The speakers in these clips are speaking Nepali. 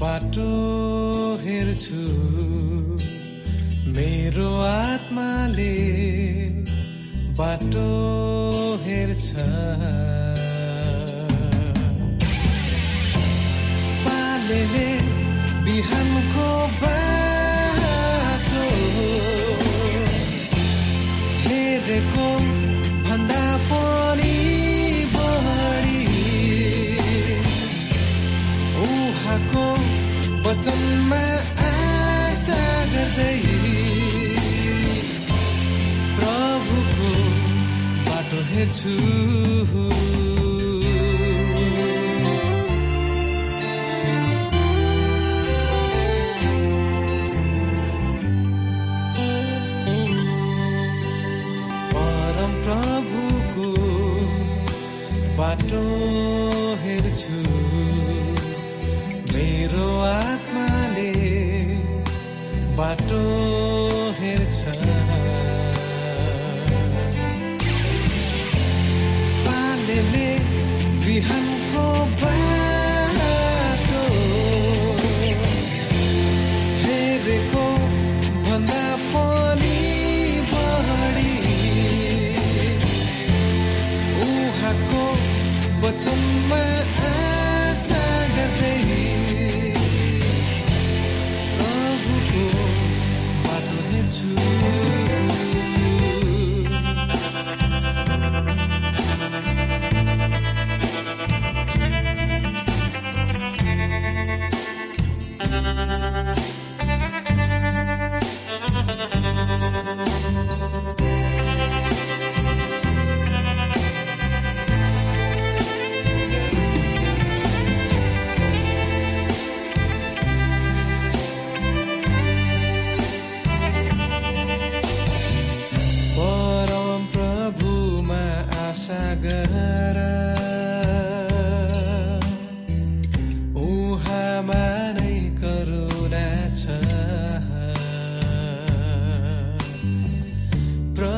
बाटो हेर्छु। मेरो आत्माले बाटो हेर्छ। पालेले बिहानको बाटो हेरेको वचनमा आशा गर्दै प्रभुको बाटो हेर्छु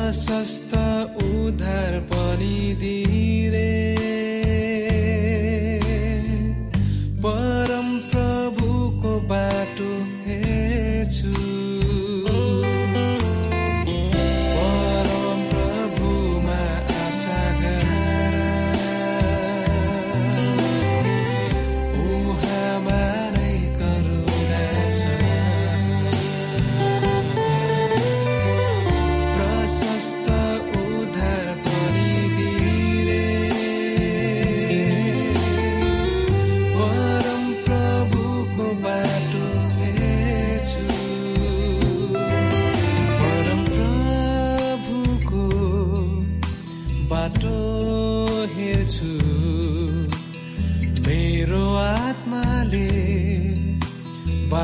प्रशस्त उद्धार पनि दिरे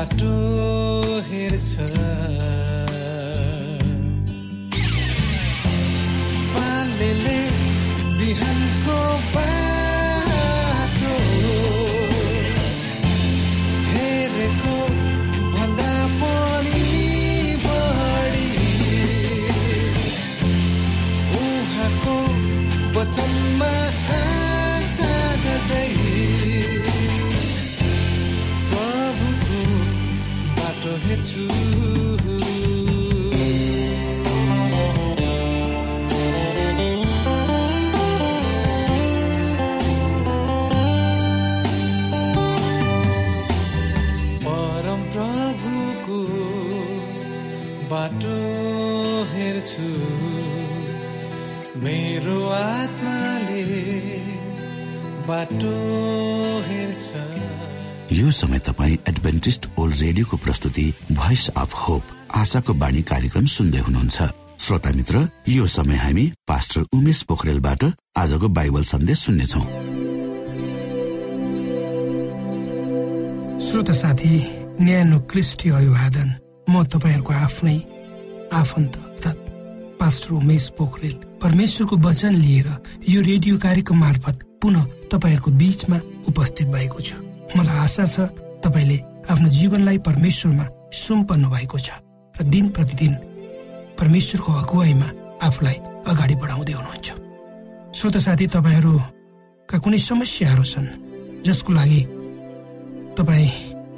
satu बाटो हेर्छ। यो समय तपाईँ एडभेन्टिस्ट ओल्ड रेडियोको प्रस्तुति भोइस अफ होप आशाको बाणी कार्यक्रम सुन्दै हुनुहुन्छ। श्रोता मित्र यो समय हामी पास्टर उमेश पोखरेलबाट आजको बाइबल सन्देश सुन्नेछौ। श्रोता साथी न्यानो क्रिस्टी अभिवादन। म तपाईँहरूको आफ्नै आफन्त अर्थात् पास्टर उमेश पोखरेल परमेश्वरको वचन लिएर यो रेडियो कार्यक्रम मार्फत पुनः तपाईँहरूको बिचमा उपस्थित भएको छु। मलाई आशा छ तपाईँले आफ्नो जीवनलाई परमेश्वरमा सुम्पन्नु भएको छ र दिन प्रतिदिन परमेश्वरको अगुवाईमा आफूलाई अगाडि बढाउँदै हुनुहुन्छ। श्रोत साथी तपाईँहरूका कुनै समस्याहरू छन् जसको लागि तपाईँ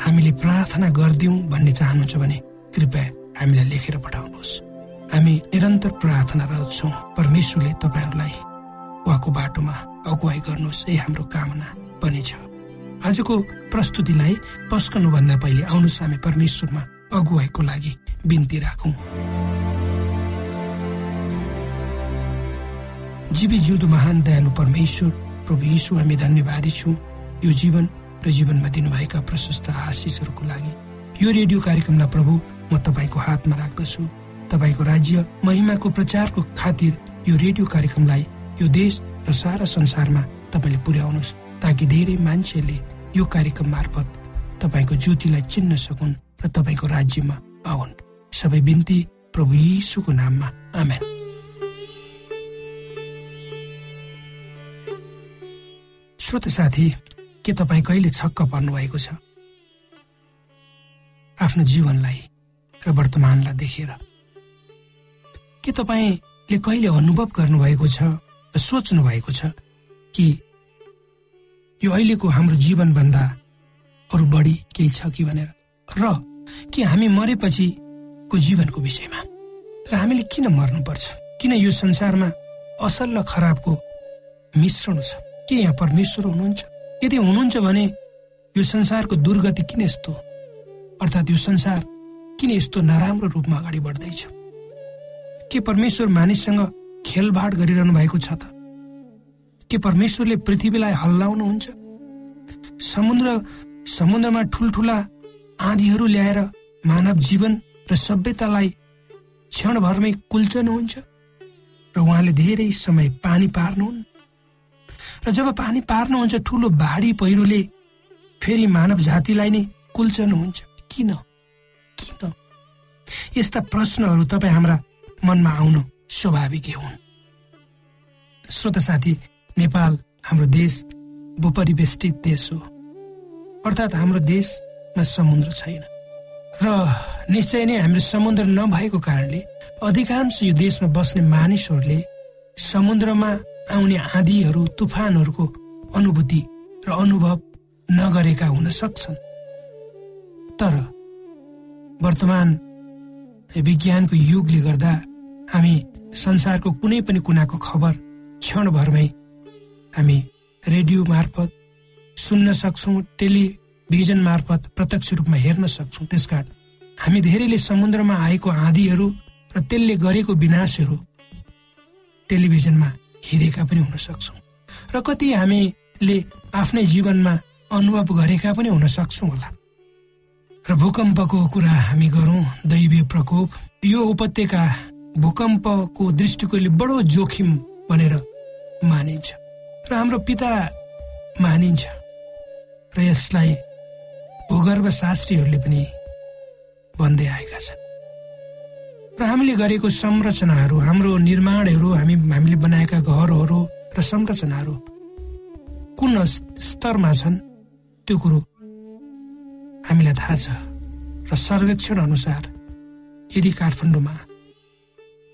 हामीले प्रार्थना गरिदिउँ भन्ने चाहनुहुन्छ भने कृपया हामीलाई लेखेर पठाउनुहोस्। हामी निरन्तर प्रार्थनारत छौँ परमेश्वरले तपाईँहरूलाई उहाँको बाटोमा अगुवाई गर्नुहोस्। यही हाम्रो कामना पनि छ। आजको प्रस्तुतिलाई पस्कनुभन्दा पहिले आउनुहोस् हामी परमेश्वरमा अगुवाईको लागि बिन्ती राखौँ। जीवी जिउँदो महान दयालु परमेश्वर प्रभु यीशु हामी धन्यवादी छौँ। यो जीवन र जीवनमा दिनुभएका प्रशस्त आशिषहरूको लागि। यो रेडियो कार्यक्रमलाई प्रभु म तपाईँको हातमा राख्दछु। तपाईँको राज्य महिमाको प्रचारको खातिर यो रेडियो कार्यक्रमलाई यो देश र सारा संसारमा तपाईँले पुर्याउनुहोस् ताकि धेरै मान्छेले यो कार्यक्रम मार्फत तपाईँको ज्योतिलाई चिन्न सकुन् र तपाईँको राज्यमा आउन्। सबै बिन्ती प्रभु यीशुको नाममा। आमेन। श्रोत साथी के तपाईँ कहिले छक्क पर्नु भएको छ? आफ्नो जीवनलाई र वर्तमानलाई देखेर। के तपाईँले कहिले अनुभव गर्नुभएको छ सोच्नु भएको छ कि यो अहिलेको हाम्रो जीवनभन्दा अरू बढी केही छ कि भनेर? र कि हामी मरेपछिको जीवनको विषयमा? र हामीले किन मर्नुपर्छ? किन यो संसारमा असल र खराबको मिश्रण छ? के यहाँ परमेश्वर हुनुहुन्छ? यदि हुनुहुन्छ भने यो संसारको दुर्गति किन यस्तो अर्थात् यो संसार किन यस्तो नराम्रो रूपमा अगाडि बढ्दैछ? के परमेश्वर मानिससँग खेलभाड गरिरहनु भएको छ त? के परमेश्वरले पृथ्वीलाई हल्लाउनुहुन्छ? समुद्र समुद्रमा ठुल्ठुला आँधीहरू ल्याएर मानव जीवन र सभ्यतालाई क्षणभरमै कुल्चनुहुन्छ? र उहाँले धेरै समय पानी पार्नुहुन्? र जब पानी पार्नुहुन्छ ठुलो भाडी पहिरोले फेरि मानव जातिलाई नै कुल्चनुहुन्छ। किन? किन यस्ता प्रश्नहरू तपाईँ हाम्रा मनमा आउनु स्वाभाविकै हुन्। श्रोत साथी नेपाल हाम्रो देश भूपरिवेष्टित देश हो। अर्थात् हाम्रो देशमा समुद्र छैन। र निश्चय नै हाम्रो समुद्र नभएको कारणले अधिकांश यो देशमा बस्ने मानिसहरूले समुद्रमा आउने आँधीहरू तुफानहरूको अनुभूति र अनुभव नगरेका हुन सक्छन्। तर वर्तमान विज्ञानको युगले गर्दा हामी संसारको कुनै पनि कुनाको खबर क्षणभरमै हामी रेडियो मार्फत सुन्न सक्छौँ टेलिभिजन मार्फत प्रत्यक्ष रूपमा हेर्न सक्छौँ। त्यसकारण हामी धेरैले समुद्रमा आएको आँधीहरू र त्यसले गरेको विनाशहरू टेलिभिजनमा हेरेका पनि हुन सक्छौँ र कति हामीले आफ्नै जीवनमा अनुभव गरेका पनि हुन सक्छौँ होला। र भूकम्पको कुरा हामी गरौँ दैवीय प्रकोप। यो उपत्यका भूकम्पको दृष्टिकोणले बडो जोखिम भनेर मानिन्छ र हाम्रो पिता मानिन्छ र यसलाई भूगर्भ शास्त्रीहरूले पनि भन्दै आएका छन्। र हामीले गरेको संरचनाहरू हाम्रो निर्माणहरू हामी हामीले बनाएका घरहरू र संरचनाहरू कुन स्तरमा छन् त्यो कुरो हामीलाई थाहा छ र सर्वेक्षण अनुसार यदि काठमाडौँमा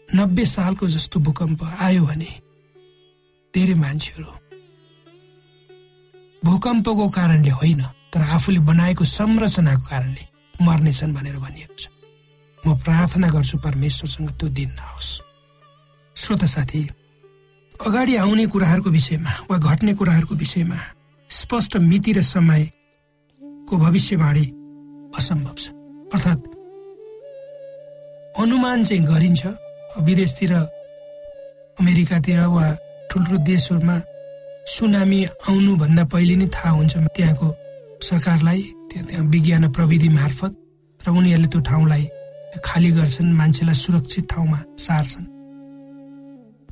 नब्बे सालको जस्तो भूकम्प आयो भने धेरै मान्छेहरू भूकम्पको कारणले होइन तर आफूले बनाएको संरचनाको कारणले मर्नेछन् भनेर भनिएको छ। म प्रार्थना गर्छु परमेश्वरसँग त्यो दिन नहोस् श्रोता साथी अगाडि आउने कुराहरूको विषयमा वा घट्ने कुराहरूको विषयमा स्पष्ट मिति र समयको भविष्यवाणी असम्भव छ। अर्थात् अनुमान चाहिँ गरिन्छ विदेशतिर अमेरिकातिर वा ठुल्ठुलो देशहरूमा सुनामी आउनुभन्दा पहिले नै थाहा हुन्छ त्यहाँको सरकारलाई त्यो त्यहाँ विज्ञान प्रविधि मार्फत र उनीहरूले त्यो ठाउँलाई खाली गर्छन् मान्छेलाई सुरक्षित ठाउँमा सार्छन्।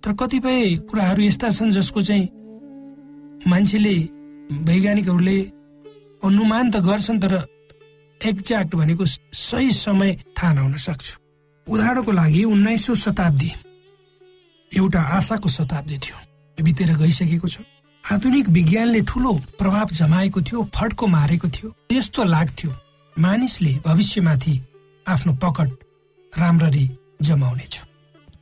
तर कतिपय कुराहरू यस्ता छन् जसको चाहिँ मान्छेले वैज्ञानिकहरूले अनुमान त गर्छन् तर एक्ज्याक्ट भनेको सही समय थाहा नहुन सक्छ। उदाहरणको लागि उन्नाइसौँ शताब्दी एउटा आशाको शताब्दी थियो। बितेर गइसकेको छ। आधुनिक विज्ञानले ठुलो प्रभाव जमाएको थियो फड्को मारेको थियो। यस्तो लाग्थ्यो मानिसले भविष्यमाथि आफ्नो पकड राम्ररी जमाउनेछ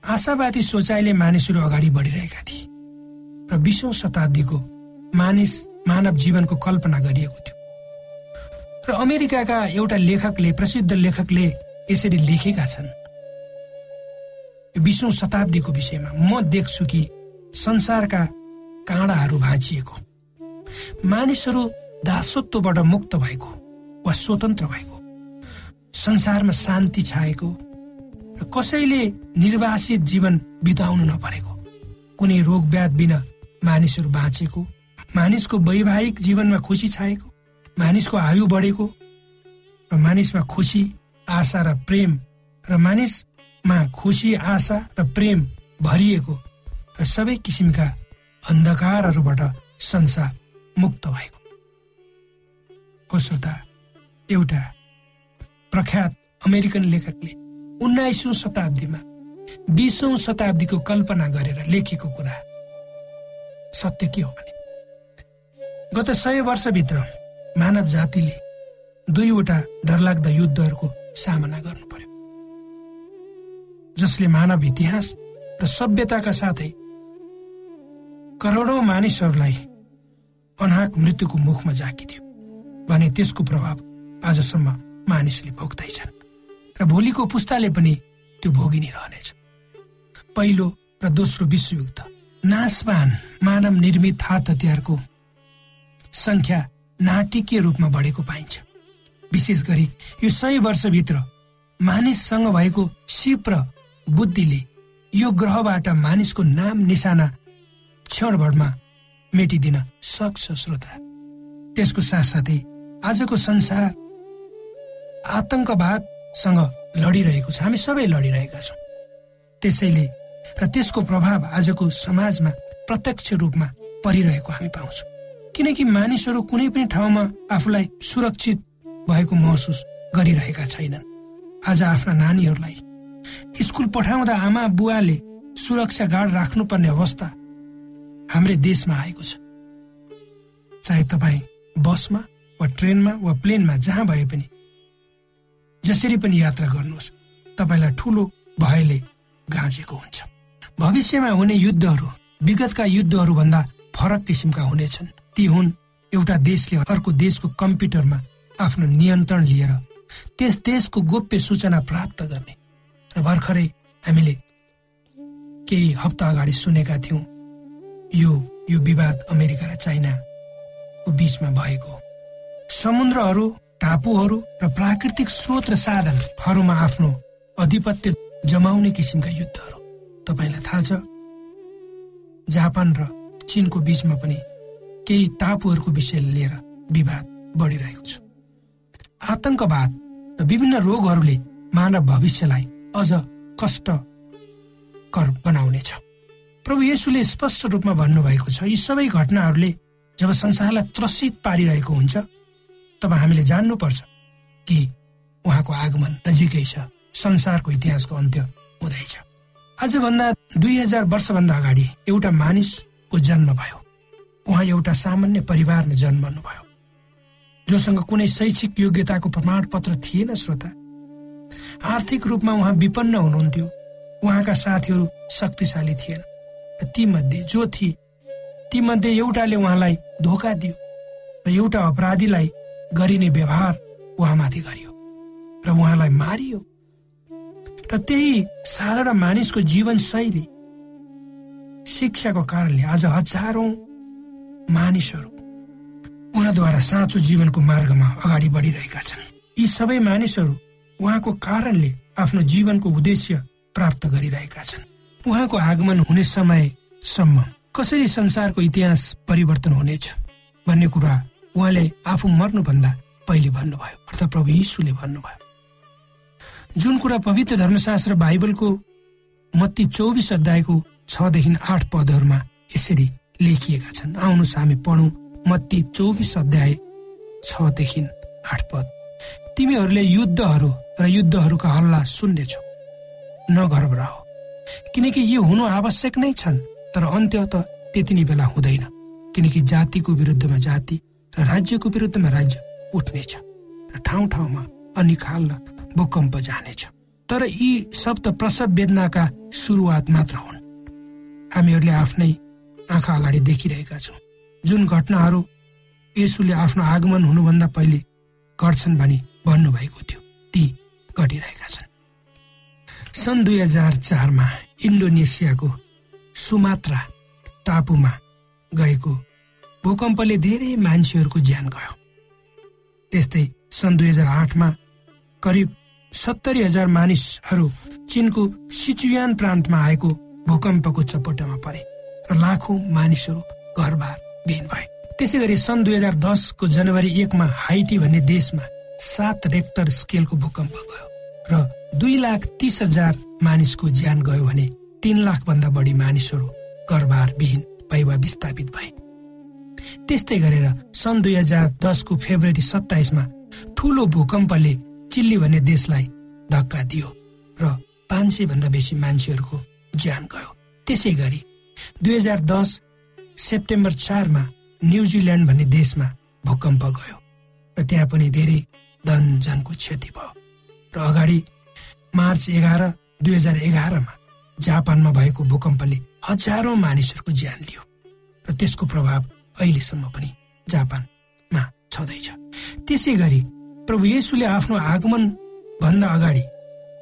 आशावादी सोचाइले मानिसहरू अगाडि बढिरहेका थिए। र बिसौँ शताब्दीको मानिस मानव जीवनको कल्पना गरिएको थियो। र अमेरिकाका एउटा लेखकले प्रसिद्ध लेखकले यसरी लेखेका छन्। बिसौँ शताब्दीको विषयमा म देख्छु कि संसारका काँडाहरू भाँचिएको मानिसहरू दासत्वबाट मुक्त भएको वा स्वतन्त्र भएको संसारमा शान्ति छाएको र कसैले निर्वासित जीवन बिताउनु नपरेको कुनै रोग व्याध बिना मानिसहरू बाँचेको मानिसको वैवाहिक जीवनमा खुसी छाएको मानिसको आयु बढेको र मानिसमा खुसी आशा र प्रेम र मानिसमा खुसी आशा र प्रेम भरिएको र सबै किसिमका अन्धकारहरूबाट संसार मुक्त भएको। हो श्रोता एउटा प्रख्यात अमेरिकन लेखकले उन्नाइसौँ शताब्दीमा बिसौँ शताब्दीको कल्पना गरेर लेखेको कुरा सत्य के हो भने गत सय वर्षभित्र मानव जातिले दुईवटा डरलाग्दा युद्धहरूको सामना गर्नु पर्यो। जसले मानव इतिहास र सभ्यताका साथै करोडौँ मानिसहरूलाई अनाहक मृत्युको मुखमा झाकिदियो भने त्यसको प्रभाव आजसम्म मानिसले भोग्दैछन् र भोलिको पुस्ताले पनि त्यो भोगि नै रहनेछ। पहिलो र दोस्रो विश्वयुद्ध नासपान मानव निर्मित हात हतियारको संख्या नाटकीय रूपमा बढेको पाइन्छ। विशेष गरी यो सय वर्षभित्र मानिससँग भएको सिप र बुद्धिले यो ग्रहबाट मानिसको नाम निशाना क्षणभरमा मेटिदिन सक्छ श्रोता। त्यसको साथसाथै आजको संसार आतंकवादसँग लडिरहेको छ। हामी सबै लडिरहेका छौँ। त्यसैले र त्यसको प्रभाव आजको समाजमा प्रत्यक्ष रूपमा परिरहेको हामी पाउँछौँ। किनकि मानिसहरू कुनै पनि ठाउँमा आफूलाई सुरक्षित भएको महसुस गरिरहेका छैनन्। आज आफ्ना नानीहरूलाई स्कुल पठाउँदा आमा बुवाले सुरक्षा गार्ड राख्नुपर्ने अवस्था हाम्रै देशमा आएको छ। चाहे तपाईँ बसमा वा ट्रेनमा वा प्लेनमा जहाँ भए पनि जसरी पनि यात्रा गर्नुहोस्। तपाईँलाई ठुलो भयले गाँचेको हुन्छ। भविष्यमा हुने युद्धहरू विगतका युद्धहरूभन्दा फरक किसिमका हुनेछन्। ती हुन् एउटा देशले अर्को देशको कम्प्युटरमा आफ्नो नियन्त्रण लिएर त्यस देशको गोप्य सूचना प्राप्त गर्ने। र भर्खरै हामीले केही हप्ता अगाडि सुनेका थियौँ यो यो विवाद अमेरिका र चाइनाको बिचमा भएको। समुद्रहरू टापुहरू र प्राकृतिक स्रोत र साधनहरूमा आफ्नो अधिपत्य जमाउने किसिमका युद्धहरू। तपाईँलाई थाहा छ जापान र चिनको बिचमा पनि केही टापुहरूको विषय लिएर विवाद बढिरहेको छ। आतंकवाद र विभिन्न रोगहरूले मानव भविष्यलाई अझ कष्टकर बनाउनेछ प्रभु येसुले स्पष्ट रूपमा भन्नुभएको छ यी सबै घटनाहरूले जब संसारलाई त्रसित पारिरहेको हुन्छ तब हामीले जान्नुपर्छ कि उहाँको आगमन नजिकै छ संसारको इतिहासको अन्त्य हुँदैछ। आजभन्दा दुई हजार वर्षभन्दा अगाडि एउटा मानिसको जन्म भयो। उहाँ एउटा सामान्य परिवारमा जन्मनु भयो जोसँग कुनै शैक्षिक योग्यताको प्रमाणपत्र थिएन श्रोता। आर्थिक रूपमा उहाँ विपन्न हुनुहुन्थ्यो। उहाँका साथीहरू शक्तिशाली थिएन। ती मध्ये जो थिए ती मध्ये एउटाले उहाँलाई धोका दियो र एउटा अपराधीलाई गरिने व्यवहार उहाँमाथि गरियो र उहाँलाई मारियो। र त्यही साधारण मानिसको जीवनशैली शिक्षाको कारणले आज हजारौं मानिसहरू उहाँद्वारा साँचो जीवनको मार्गमा अगाडि बढिरहेका छन्। यी सबै मानिसहरू उहाँको कारणले आफ्नो जीवनको उद्देश्य प्राप्त गरिरहेका छन्। उहाँको आगमन हुने समयसम्म कसरी संसारको इतिहास परिवर्तन हुनेछ भन्ने कुरा उहाँले आफू मर्नुभन्दा पहिले भन्नुभयो अर्थात् प्रभु यीशुले भन्नुभयो। जुन कुरा पवित्र धर्मशास्त्र बाइबलको मत्ती चौबिस अध्यायको छदेखि आठ पदहरूमा यसरी लेखिएका छन्। आउनुहोस् हामी पढौँ। मत्ती चौबिस अध्याय छदेखि आठ पद। तिमीहरूले युद्धहरू र युद्धहरूका हल्ला सुन्नेछौ। न घरबरा हो किनकि यो हुनु आवश्यक नै छन् तर अन्त्य त त्यति नै बेला हुँदैन। किनकि जातिको विरुद्धमा जाति र राज्यको विरुद्धमा राज्य उठ्नेछ र ठाउँ ठाउँमा अनिखाल र भूकम्प जानेछ। तर यी शब्द प्रसव वेदनाका सुरुवात मात्र हुन्। हामीहरूले आफ्नै आँखा अगाडि देखिरहेका छौँ। जुन घटनाहरू यसुले आफ्नो आगमन हुनुभन्दा पहिले गर्छन् भनी भन्नुभएको थियो ती घटिरहेका छन्। सन् दुई हजार चारमा इन्डोनेसियाको सुमात्रा टापुमा गएको भूकम्पले धेरै मान्छेहरूको ज्यान गयो। त्यस्तै सन् दुई हजार आठमा करिब सत्तरी हजार मानिसहरू चिनको सिचुयान प्रान्तमा आएको भूकम्पको चपेटामा परे। र लाखौं मानिसहरू घरबार विहीन भए। त्यसै गरी सन् दुई हजार दसको जनवरी एकमा हाइटी भन्ने देशमा सात रेक्टर स्केलको भूकम्प गयो र दुई लाख तीस हजार मानिसको ज्यान गयो भने तीन लाख भन्दा बढी मानिसहरू घरबार विहीन भए वा विस्थापित भए। त्यस्तै गरेर सन् दुई हजार दसको फेब्रुअरी सत्ताइसमा ठुलो भूकम्पले चिल्ली भन्ने देशलाई धक्का दियो र पाँच सय भन्दा बेसी मान्छेहरूको ज्यान गयो। त्यसै गरी दुई हजार दस सेप्टेम्बर चारमा न्युजिल्यान्ड भन्ने देशमा भूकम्प गयो र त्यहाँ पनि धेरै धन जनको क्षति भयो। र अगाडि मार्च एघार दुई हजार एघारमा जापानमा भएको भूकम्पले हजारौं मानिसहरूको ज्यान लियो र त्यसको प्रभाव अहिलेसम्म पनि जापानमा छँदैछ। त्यसै गरी प्रभु येसुले आफ्नो आगमन भन्दा अगाडि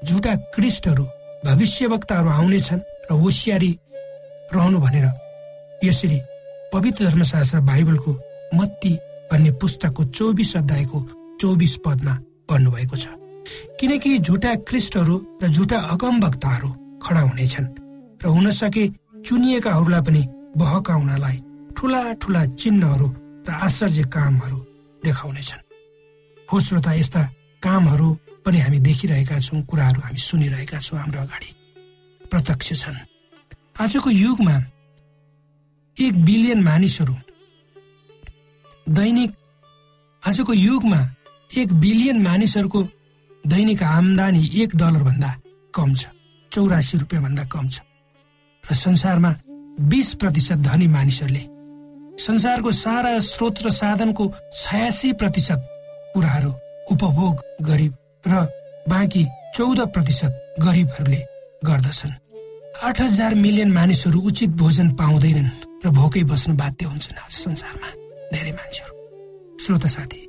झुटा क्रिस्टहरू भविष्यवक्ताहरू आउनेछन् र होसियारी रहनु भनेर यसरी पवित्र धर्मशास्त्र बाइबलको मत्ती भन्ने पुस्तकको चौबिस अध्यायको चौबिस पदमा भन्नुभएको छ। किनकि झुटा क्रिस्टहरू र झुटा अगम वक्ताहरू खडा हुनेछन् र हुन सके चुनिएकाहरूलाई पनि बहकाउनलाई ठुला ठुला चिन्हहरू र आश्चर्य कामहरू देखाउनेछन्। हो श्रोता यस्ता कामहरू पनि हामी देखिरहेका छौँ कुराहरू हामी सुनिरहेका छौँ हाम्रो अगाडि। प्रत्यक्ष छन्। आजको युगमा एक बिलियन मानिसहरू दैनिक आजको युगमा एक बिलियन मानिसहरूको दैनिक आमदानी एक डलर भन्दा कम छ चौरासी रुपियाँ भन्दा कम छ। र संसारमा बिस प्रतिशत धनी मानिसहरूले संसारको सारा स्रोत र साधनको छयासी प्रतिशत कुराहरू उपभोग गरिब र बाँकी चौध प्रतिशत गरिबहरूले गर्दछन्। आठ हजार मिलियन मानिसहरू उचित भोजन पाउँदैनन् र भोकै बस्न बाध्य हुन्छन् आज संसारमा धेरै मान्छेहरू। श्रोत साथी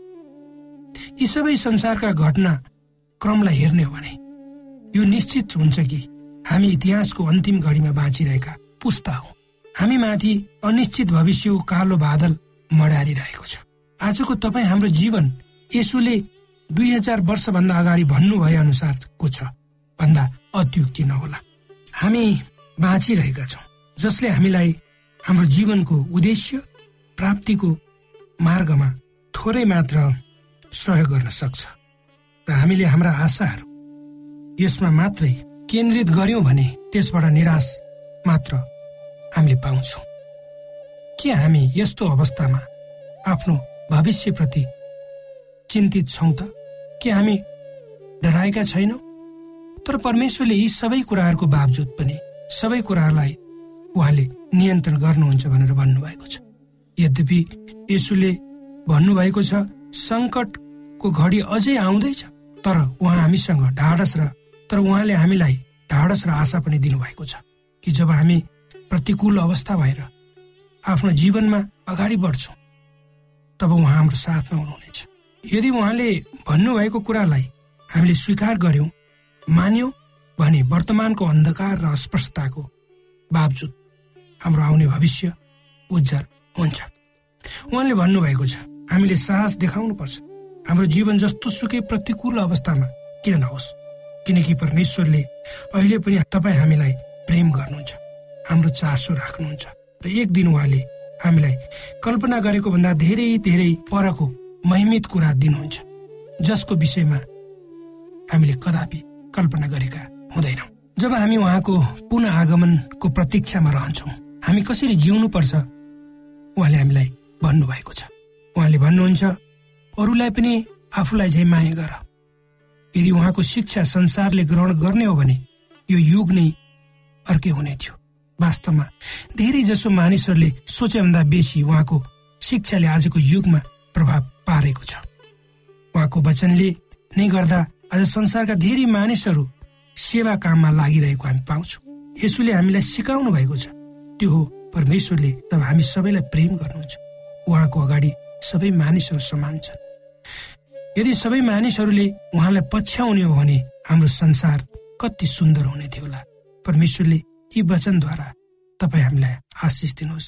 यी सबै संसारका घटना क्रमलाई हेर्ने हो भने यो निश्चित हुन्छ कि हामी इतिहासको अन्तिम घडीमा बाँचिरहेका पुस्ता हौ। हामी माथि अनिश्चित भविष्यको कालो बादल मडारिरहेको छ। आजको तपाईँ हाम्रो जीवन यसोले दुई हजार वर्षभन्दा अगाडि भन्नुभए अनुसारको छ। भन्दा अत्युक्ति नहोला। हामी बाँचिरहेका छौँ जसले हामीलाई हाम्रो जीवनको उद्देश्य प्राप्तिको मार्गमा थोरै मात्र सहयोग गर्न सक्छ। र हामीले हाम्रा आशाहरू यसमा मात्रै केन्द्रित गर्यौँ भने त्यसबाट निराश मात्र हामीले पाउँछौँ। के हामी यस्तो अवस्थामा आफ्नो भविष्यप्रति चिन्तित छौँ त? के हामी डराएका छैनौँ? तर परमेश्वरले यी सबै कुराहरूको बावजुद पनि सबै कुराहरूलाई उहाँले नियन्त्रण गर्नुहुन्छ भनेर भन्नुभएको छ। यद्यपि यसुले भन्नुभएको छ सङ्कटको घडी अझै आउँदैछ तर उहाँ हामीसँग ढाडस र तर उहाँले हामीलाई ढाडस र आशा पनि दिनुभएको छ कि जब हामी प्रतिकूल अवस्था भएर आफ्नो जीवनमा अगाडि बढ्छौँ तब उहाँ हाम्रो साथमा हुनुहुनेछ। यदि उहाँले भन्नुभएको कुरालाई हामीले स्वीकार गर्यौँ मान्यौँ भने वर्तमानको अन्धकार र अस्पष्टताको बावजुद हाम्रो आउने भविष्य उज्जर हुन्छ। उहाँले भन्नुभएको छ हामीले साहस देखाउनुपर्छ। हाम्रो जीवन जस्तो सुकै प्रतिकूल अवस्थामा किन नहोस्? किनकि परमेश्वरले अहिले पनि तपाईँ हामीलाई प्रेम गर्नुहुन्छ हाम्रो चासो राख्नुहुन्छ र एक दिन उहाँले हामीलाई कल्पना गरेको भन्दा धेरै धेरै परको महिमित कुरा दिनुहुन्छ जसको विषयमा हामीले कदापि कल्पना गरेका हुँदैनौँ। जब हामी उहाँको पुनः आगमनको प्रतीक्षामा रहन्छौँ हामी कसरी जिउनु पर्छ उहाँले हामीलाई भन्नुभएको छ। उहाँले भन्नुहुन्छ अरूलाई पनि आफूलाई झै माया गर। यदि उहाँको शिक्षा संसारले ग्रहण गर्ने हो भने यो युग नै अर्कै हुने थियो। वास्तवमा धेरै जसो मानिसहरूले सोचेभन्दा बेसी उहाँको शिक्षाले आजको युगमा प्रभाव पारेको छ। उहाँको वचनले नै गर्दा आज संसारका धेरै मानिसहरू सेवा काममा लागिरहेको हामी पाउँछौँ। यसुले हामीलाई सिकाउनु भएको छ। त्यो हो परमेश्वरले तब हामी सबैलाई प्रेम गर्नुहुन्छ। उहाँको अगाडि सबै मानिसहरू समान छन्। यदि सबै मानिसहरूले उहाँलाई पछ्याउने हो भने हाम्रो संसार कति सुन्दर हुने थियो होला। परमेश्वरले यी वचनद्वारा तपाईँ हामीलाई आशिष दिनुहोस्।